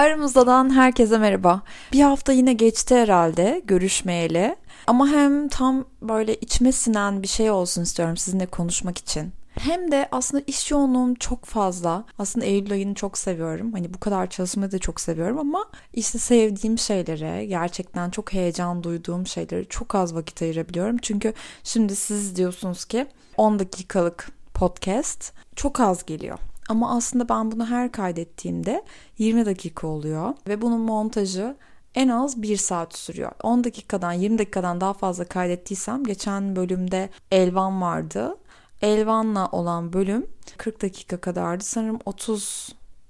Aramızdan herkese merhaba. Bir hafta yine geçti herhalde görüşmeyeli. Ama hem tam böyle içime sinen bir şey olsun istiyorum sizinle konuşmak için. Hem de aslında iş yoğunluğum çok fazla. Aslında Eylül ayını çok seviyorum. Hani bu kadar çalışmayı da çok seviyorum ama işte sevdiğim şeylere, gerçekten çok heyecan duyduğum şeylere çok az vakit ayırabiliyorum. Çünkü şimdi siz diyorsunuz ki 10 dakikalık podcast çok az geliyor. Ama aslında ben bunu her kaydettiğimde 20 dakika oluyor ve bunun montajı en az 1 saat sürüyor. 10 dakikadan 20 dakikadan daha fazla kaydettiysem geçen bölümde Elvan vardı. Elvan'la olan bölüm 40 dakika kadardı. Sanırım 30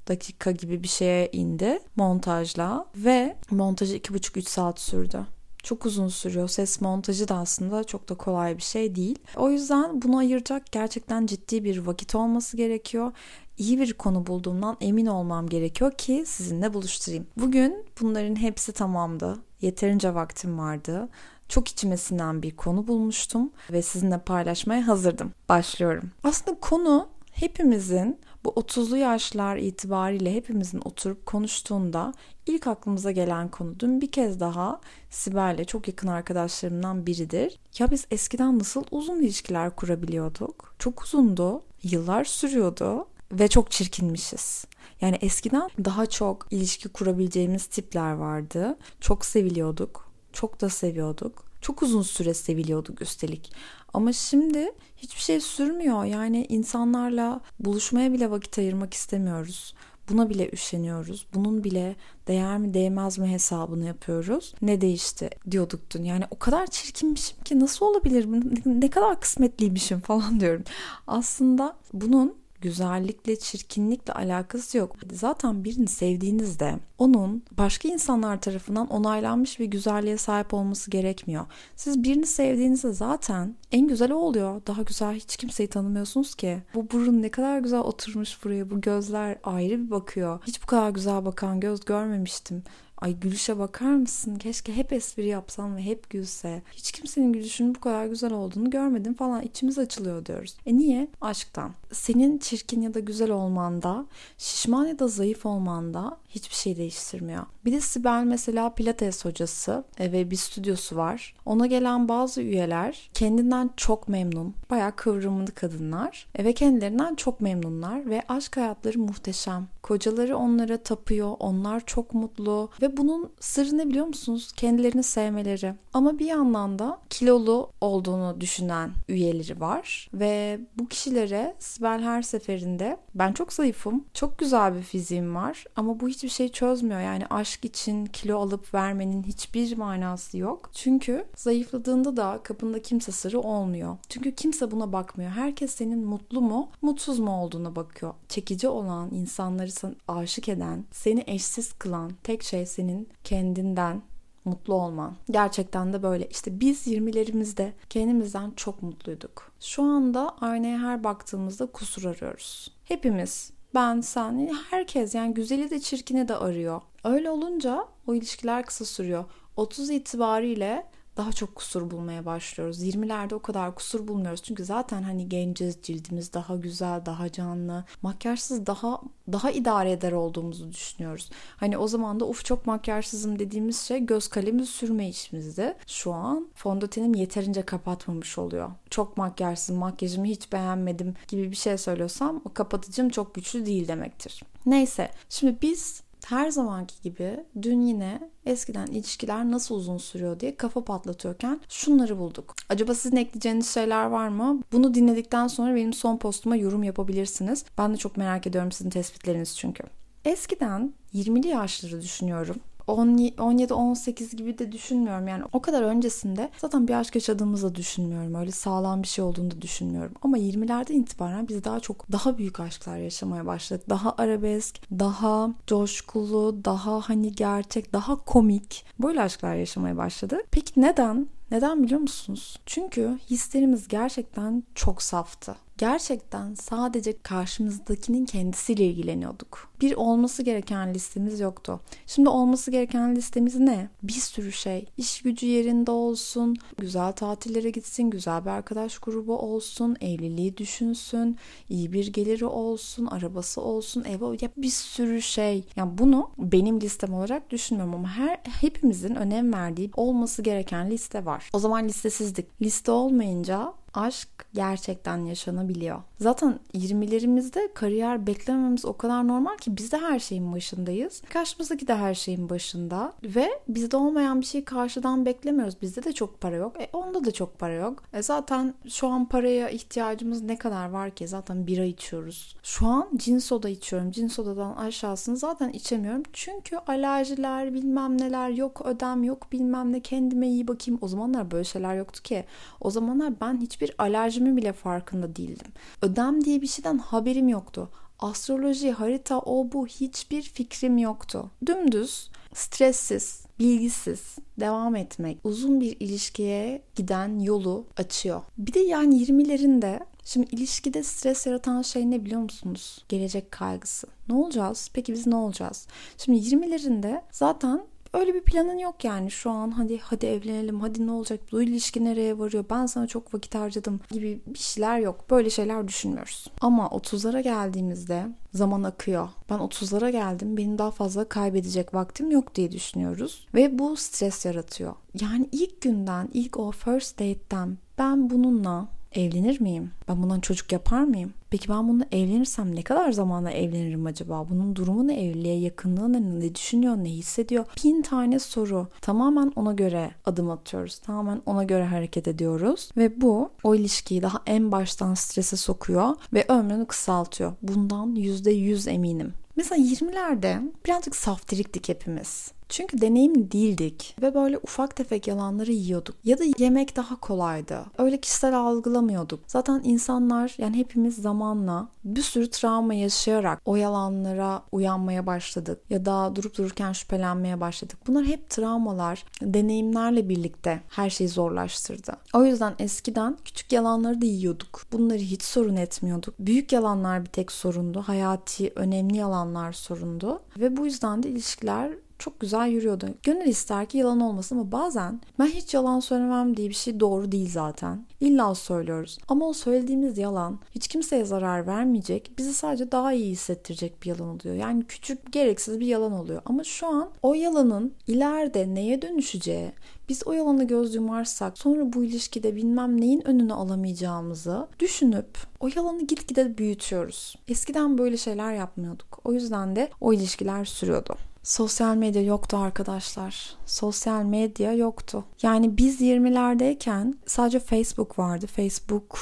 dakika gibi bir şeye indi montajla ve montajı 2,5-3 saat sürdü. Çok uzun sürüyor. Ses montajı da aslında çok da kolay bir şey değil. O yüzden bunu ayıracak gerçekten ciddi bir vakit olması gerekiyor. İyi bir konu bulduğumdan emin olmam gerekiyor ki sizinle buluşturayım. Bugün bunların hepsi tamamdı. Yeterince vaktim vardı. Çok içime sinen bir konu bulmuştum ve sizinle paylaşmaya hazırdım. Başlıyorum. Aslında konu hepimizin bu 30'lu yaşlar itibariyle hepimizin oturup konuştuğunda ilk aklımıza gelen konu. Dün bir kez daha Sibel'le çok yakın arkadaşlarımdan biridir. Ya biz eskiden nasıl uzun ilişkiler kurabiliyorduk? Çok uzundu, yıllar sürüyordu ve çok çirkinmişiz. Yani eskiden daha çok ilişki kurabileceğimiz tipler vardı. Çok seviliyorduk. Çok da seviyorduk. Çok uzun süre seviliyorduk üstelik. Ama şimdi hiçbir şey sürmüyor. Yani insanlarla buluşmaya bile vakit ayırmak istemiyoruz. Buna bile üşeniyoruz. Bunun bile değer mi değmez mi hesabını yapıyoruz. Ne değişti diyorduk dün. Yani o kadar çirkinmişim ki nasıl olabilir? Ne kadar kısmetliymişim falan diyorum. Aslında bunun güzellikle, çirkinlikle alakası yok. Zaten birini sevdiğinizde onun başka insanlar tarafından onaylanmış bir güzelliğe sahip olması gerekmiyor. Siz birini sevdiğinizde zaten en güzel o oluyor. Daha güzel hiç kimseyi tanımıyorsunuz ki. Bu burun ne kadar güzel oturmuş buraya. Bu gözler ayrı bir bakıyor. Hiç bu kadar güzel bakan göz görmemiştim. Ay gülüşe bakar mısın? Keşke hep espri yapsam ve hep gülse. Hiç kimsenin gülüşünün bu kadar güzel olduğunu görmedim falan. İçimiz açılıyor diyoruz. E niye? Aşktan. Senin çirkin ya da güzel olmanda, şişman ya da zayıf olmanda hiçbir şey değiştirmiyor. Bir de Sibel mesela pilates hocası e, ve bir stüdyosu var. Ona gelen bazı üyeler kendinden çok memnun. Bayağı kıvrımlı kadınlar e, ve kendilerinden çok memnunlar ve aşk hayatları muhteşem. Kocaları onlara tapıyor, onlar çok mutlu ve bunun sırrı ne biliyor musunuz? Kendilerini sevmeleri. Ama bir yandan da kilolu olduğunu düşünen üyeleri var ve bu kişilere Sibel her seferinde ben çok zayıfım, çok güzel bir fiziğim var ama bu hiçbir şey çözmüyor. Yani aşk için kilo alıp vermenin hiçbir manası yok. Çünkü zayıfladığında da kapında kimse sırrı olmuyor. Çünkü kimse buna bakmıyor. Herkes senin mutlu mu, mutsuz mu olduğuna bakıyor. Çekici olan, insanları sana aşık eden, seni eşsiz kılan tek şey senin kendinden mutlu olman. Gerçekten de böyle. İşte biz 20'lerimizde kendimizden çok mutluyduk. Şu anda aynaya her baktığımızda kusur arıyoruz. Hepimiz ben, sen, herkes yani güzeli de çirkini de arıyor. Öyle olunca o ilişkiler kısa sürüyor. 30 itibariyle daha çok kusur bulmaya başlıyoruz. 20'lerde o kadar kusur bulmuyoruz. Çünkü zaten hani genciz, cildimiz daha güzel, daha canlı. Makyajsız daha daha idare eder olduğumuzu düşünüyoruz. Hani o zaman da uf çok makyajsızım dediğimiz şey göz kalemi sürme işimizdi. Şu an fondötenim yeterince kapatmamış oluyor. Çok makyajsız, makyajımı hiç beğenmedim gibi bir şey söylüyorsam o kapatıcım çok güçlü değil demektir. Neyse şimdi biz her zamanki gibi dün yine eskiden ilişkiler nasıl uzun sürüyor diye kafa patlatıyorken şunları bulduk. Acaba sizin ekleyeceğiniz şeyler var mı? Bunu dinledikten sonra benim son postuma yorum yapabilirsiniz. Ben de çok merak ediyorum sizin tespitleriniz çünkü. Eskiden 20'li yaşları düşünüyorum. 17-18 gibi de düşünmüyorum. Yani o kadar öncesinde zaten bir aşk yaşadığımızı da düşünmüyorum. Öyle sağlam bir şey olduğunu da düşünmüyorum. Ama 20'lerden itibaren biz daha çok daha büyük aşklar yaşamaya başladık. Daha arabesk, daha coşkulu, daha hani gerçek, daha komik böyle aşklar yaşamaya başladık. Peki neden? Neden biliyor musunuz? Çünkü hislerimiz gerçekten çok saftı. Gerçekten sadece karşımızdakinin kendisiyle ilgileniyorduk. Bir olması gereken listemiz yoktu. Şimdi olması gereken listemiz ne? Bir sürü şey. İş gücü yerinde olsun, güzel tatillere gitsin, güzel bir arkadaş grubu olsun, evliliği düşünsün, iyi bir geliri olsun, arabası olsun, ev ya bir sürü şey. Yani bunu benim listem olarak düşünmüyorum ama her hepimizin önem verdiği olması gereken liste var. O zaman listesizlik. Liste olmayınca aşk gerçekten yaşanabiliyor. Zaten 20'lerimizde kariyer beklememiz o kadar normal ki biz de her şeyin başındayız. Karşımızdaki de her şeyin başında ve bizde olmayan bir şey karşıdan beklemiyoruz. Bizde de çok para yok. E onda da çok para yok. E zaten şu an paraya ihtiyacımız ne kadar var ki? Zaten bira içiyoruz. Şu an cin soda içiyorum. Cin sodadan aşağısını zaten içemiyorum. Çünkü alerjiler bilmem neler yok ödem yok bilmem ne kendime iyi bakayım. O zamanlar böyle şeyler yoktu ki. O zamanlar ben hiç hiçbir alerjimi bile farkında değildim. Ödem diye bir şeyden haberim yoktu. Astroloji, harita, o bu hiçbir fikrim yoktu. Dümdüz, stressiz, bilgisiz devam etmek uzun bir ilişkiye giden yolu açıyor. Bir de yani 20'lerinde Şimdi ilişkide stres yaratan şey ne biliyor musunuz? Gelecek kaygısı. Ne olacağız? Peki biz ne olacağız? Şimdi 20'lerinde zaten Öyle bir planın yok yani şu an hadi hadi evlenelim hadi ne olacak bu ilişki nereye varıyor ben sana çok vakit harcadım gibi bir şeyler yok. Böyle şeyler düşünmüyoruz. Ama 30'lara geldiğimizde zaman akıyor. Ben 30'lara geldim benim daha fazla kaybedecek vaktim yok diye düşünüyoruz. Ve bu stres yaratıyor. Yani ilk günden ilk o first date'ten ben bununla Evlenir miyim? Ben bundan çocuk yapar mıyım? Peki ben bununla evlenirsem ne kadar zamanla evlenirim acaba? Bunun durumu ne? Evliliğe yakınlığı ne? Ne düşünüyor? Ne hissediyor? Bin tane soru. Tamamen ona göre adım atıyoruz. Tamamen ona göre hareket ediyoruz. Ve bu o ilişkiyi daha en baştan strese sokuyor ve ömrünü kısaltıyor. Bundan %100 eminim. Mesela 20'lerde birazcık saftiriktik hepimiz. Çünkü deneyim değildik ve böyle ufak tefek yalanları yiyorduk. Ya da yemek daha kolaydı. Öyle kişisel algılamıyorduk. Zaten insanlar yani hepimiz zamanla bir sürü travma yaşayarak o yalanlara uyanmaya başladık. Ya da durup dururken şüphelenmeye başladık. Bunlar hep travmalar, deneyimlerle birlikte her şeyi zorlaştırdı. O yüzden eskiden küçük yalanları da yiyorduk. Bunları hiç sorun etmiyorduk. Büyük yalanlar bir tek sorundu. Hayati, önemli yalanlar sorundu. Ve bu yüzden de ilişkiler çok güzel yürüyordu. Gönül ister ki yalan olmasın ama bazen ben hiç yalan söylemem diye bir şey doğru değil zaten. İlla söylüyoruz. Ama o söylediğimiz yalan hiç kimseye zarar vermeyecek, bizi sadece daha iyi hissettirecek bir yalan oluyor. Yani küçük, gereksiz bir yalan oluyor. Ama şu an o yalanın ileride neye dönüşeceği, biz o yalana göz yumarsak sonra bu ilişkide bilmem neyin önünü alamayacağımızı düşünüp o yalanı gitgide büyütüyoruz. Eskiden böyle şeyler yapmıyorduk. O yüzden de o ilişkiler sürüyordu. Sosyal medya yoktu arkadaşlar. Sosyal medya yoktu. Yani biz 20'lerdeyken sadece Facebook vardı. Facebook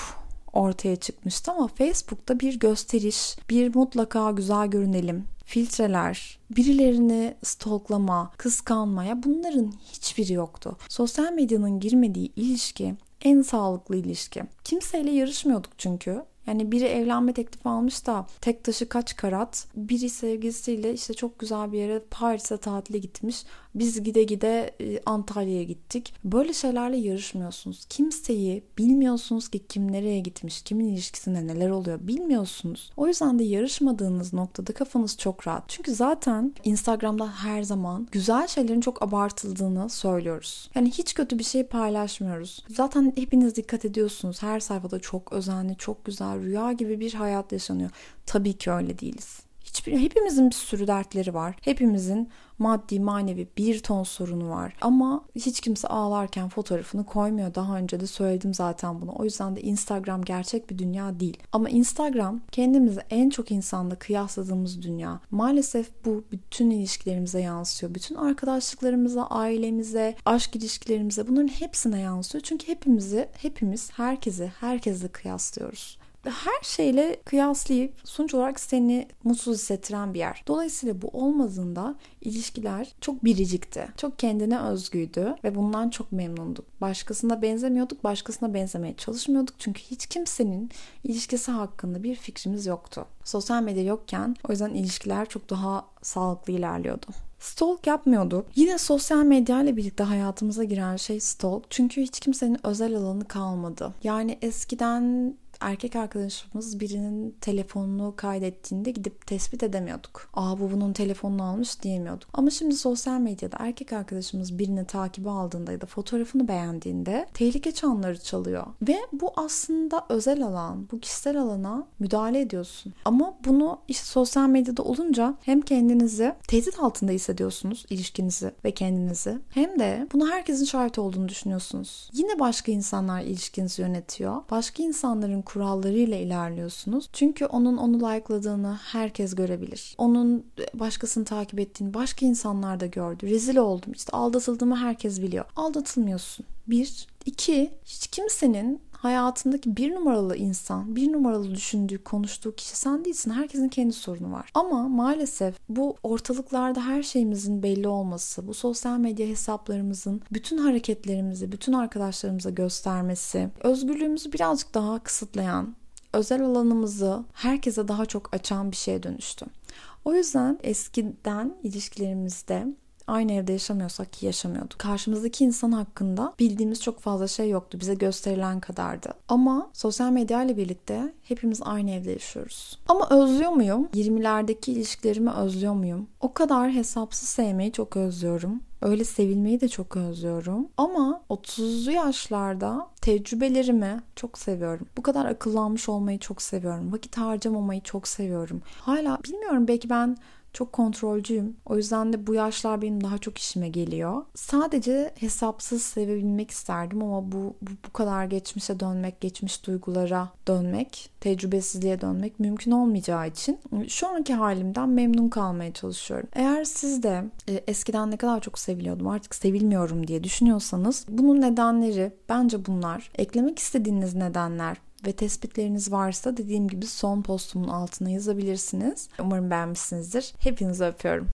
ortaya çıkmıştı ama Facebook'ta bir gösteriş, bir mutlaka güzel görünelim, filtreler, birilerini stalklama, kıskanmaya bunların hiçbiri yoktu. Sosyal medyanın girmediği ilişki en sağlıklı ilişki. Kimseyle yarışmıyorduk çünkü. Yani biri evlenme teklifi almış da tek taşı kaç karat. Biri sevgilisiyle işte çok güzel bir yere Paris'e tatile gitmiş. Biz gide gide e, Antalya'ya gittik. Böyle şeylerle yarışmıyorsunuz. Kimseyi bilmiyorsunuz ki kim nereye gitmiş, kimin ilişkisinde neler oluyor bilmiyorsunuz. O yüzden de yarışmadığınız noktada kafanız çok rahat. Çünkü zaten Instagram'da her zaman güzel şeylerin çok abartıldığını söylüyoruz. Yani hiç kötü bir şey paylaşmıyoruz. Zaten hepiniz dikkat ediyorsunuz. Her sayfada çok özenli, çok güzel, rüya gibi bir hayat yaşanıyor. Tabii ki öyle değiliz. Hiçbir, hepimizin bir sürü dertleri var. Hepimizin maddi manevi bir ton sorunu var. Ama hiç kimse ağlarken fotoğrafını koymuyor. Daha önce de söyledim zaten bunu. O yüzden de Instagram gerçek bir dünya değil. Ama Instagram kendimizi en çok insanla kıyasladığımız dünya. Maalesef bu bütün ilişkilerimize yansıyor. Bütün arkadaşlıklarımıza, ailemize, aşk ilişkilerimize bunların hepsine yansıyor. Çünkü hepimizi, hepimiz herkesi, herkesle kıyaslıyoruz her şeyle kıyaslayıp sonuç olarak seni mutsuz hissettiren bir yer. Dolayısıyla bu olmadığında ilişkiler çok biricikti. Çok kendine özgüydü ve bundan çok memnunduk. Başkasına benzemiyorduk, başkasına benzemeye çalışmıyorduk. Çünkü hiç kimsenin ilişkisi hakkında bir fikrimiz yoktu. Sosyal medya yokken o yüzden ilişkiler çok daha sağlıklı ilerliyordu. Stalk yapmıyorduk. Yine sosyal medya ile birlikte hayatımıza giren şey stalk. Çünkü hiç kimsenin özel alanı kalmadı. Yani eskiden erkek arkadaşımız birinin telefonunu kaydettiğinde gidip tespit edemiyorduk. Aa bu bunun telefonunu almış diyemiyorduk. Ama şimdi sosyal medyada erkek arkadaşımız birini takibi aldığında ya da fotoğrafını beğendiğinde tehlike çanları çalıyor. Ve bu aslında özel alan, bu kişisel alana müdahale ediyorsun. Ama bunu işte sosyal medyada olunca hem kendinizi tehdit altında hissediyorsunuz ilişkinizi ve kendinizi hem de bunu herkesin şahit olduğunu düşünüyorsunuz. Yine başka insanlar ilişkinizi yönetiyor. Başka insanların kurallarıyla ilerliyorsunuz. Çünkü onun onu like'ladığını herkes görebilir. Onun başkasını takip ettiğini başka insanlar da gördü. Rezil oldum. İşte aldatıldığımı herkes biliyor. Aldatılmıyorsun. Bir. iki Hiç kimsenin hayatındaki bir numaralı insan, bir numaralı düşündüğü, konuştuğu kişi sen değilsin. Herkesin kendi sorunu var. Ama maalesef bu ortalıklarda her şeyimizin belli olması, bu sosyal medya hesaplarımızın bütün hareketlerimizi, bütün arkadaşlarımıza göstermesi, özgürlüğümüzü birazcık daha kısıtlayan, özel alanımızı herkese daha çok açan bir şeye dönüştü. O yüzden eskiden ilişkilerimizde aynı evde yaşamıyorsak ki yaşamıyorduk. Karşımızdaki insan hakkında bildiğimiz çok fazla şey yoktu. Bize gösterilen kadardı. Ama sosyal medya ile birlikte hepimiz aynı evde yaşıyoruz. Ama özlüyor muyum? 20'lerdeki ilişkilerimi özlüyor muyum? O kadar hesapsız sevmeyi çok özlüyorum. Öyle sevilmeyi de çok özlüyorum. Ama 30'lu yaşlarda tecrübelerimi çok seviyorum. Bu kadar akıllanmış olmayı çok seviyorum. Vakit harcamamayı çok seviyorum. Hala bilmiyorum belki ben çok kontrolcüyüm. O yüzden de bu yaşlar benim daha çok işime geliyor. Sadece hesapsız sevebilmek isterdim ama bu, bu, bu kadar geçmişe dönmek, geçmiş duygulara dönmek, tecrübesizliğe dönmek mümkün olmayacağı için şu anki halimden memnun kalmaya çalışıyorum. Eğer siz de e, eskiden ne kadar çok seviliyordum artık sevilmiyorum diye düşünüyorsanız bunun nedenleri bence bunlar. Eklemek istediğiniz nedenler ve tespitleriniz varsa dediğim gibi son postumun altına yazabilirsiniz. Umarım beğenmişsinizdir. Hepinizi öpüyorum.